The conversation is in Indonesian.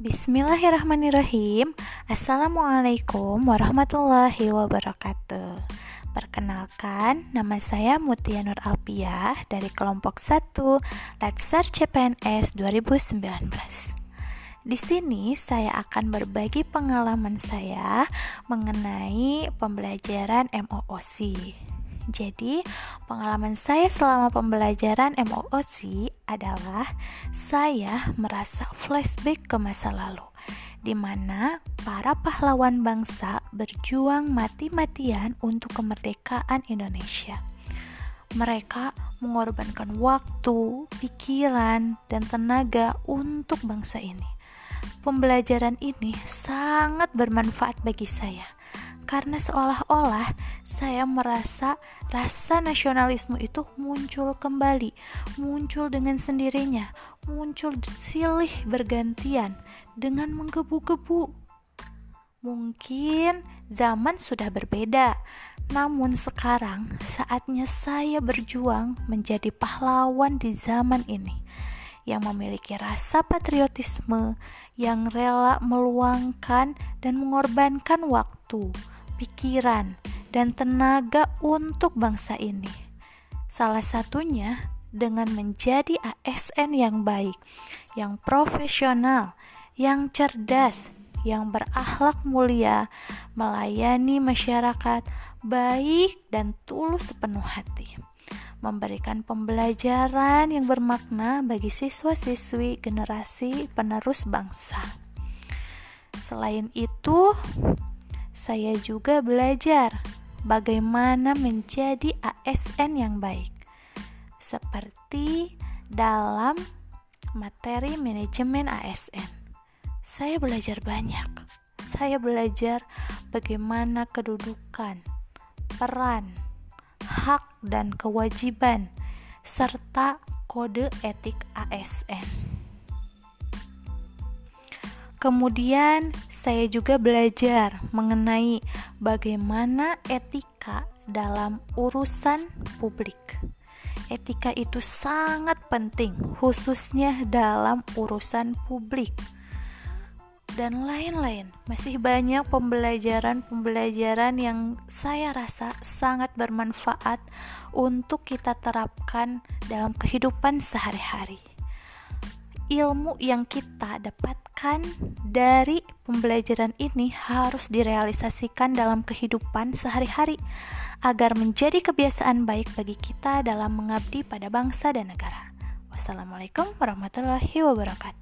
Bismillahirrahmanirrahim. Assalamualaikum warahmatullahi wabarakatuh. Perkenalkan, nama saya Mutia Nur Alpiah dari kelompok 1 Letser CPNS 2019 di sini saya akan berbagi pengalaman saya mengenai pembelajaran MOOC. Jadi, pengalaman saya selama pembelajaran MOOC adalah saya merasa flashback ke masa lalu di mana para pahlawan bangsa berjuang mati-matian untuk kemerdekaan Indonesia. Mereka mengorbankan waktu, pikiran, dan tenaga untuk bangsa ini pembelajaran ini sangat bermanfaat bagi saya karena seolah-olah saya merasa rasa nasionalisme itu muncul kembali, muncul dengan sendirinya, muncul silih bergantian dengan menggebu-gebu. Mungkin zaman sudah berbeda, namun sekarang saatnya saya berjuang menjadi pahlawan di zaman ini yang memiliki rasa patriotisme, yang rela meluangkan dan mengorbankan waktu, pikiran, dan tenaga untuk bangsa ini. Salah satunya dengan menjadi ASN yang baik, yang profesional, yang cerdas, yang berakhlak mulia, melayani masyarakat baik dan tulus sepenuh hati memberikan pembelajaran yang bermakna bagi siswa-siswi generasi penerus bangsa. Selain itu, saya juga belajar bagaimana menjadi ASN yang baik, seperti dalam materi manajemen ASN. Saya belajar banyak. Saya belajar bagaimana kedudukan, peran, hak dan kewajiban, serta kode etik ASN. Kemudian, saya juga belajar mengenai bagaimana etika dalam urusan publik. Etika itu sangat penting, khususnya dalam urusan publik dan lain-lain. Masih banyak pembelajaran-pembelajaran yang saya rasa sangat bermanfaat untuk kita terapkan dalam kehidupan sehari-hari. Ilmu yang kita dapatkan dari pembelajaran ini harus direalisasikan dalam kehidupan sehari-hari agar menjadi kebiasaan baik bagi kita dalam mengabdi pada bangsa dan negara. Wassalamualaikum warahmatullahi wabarakatuh.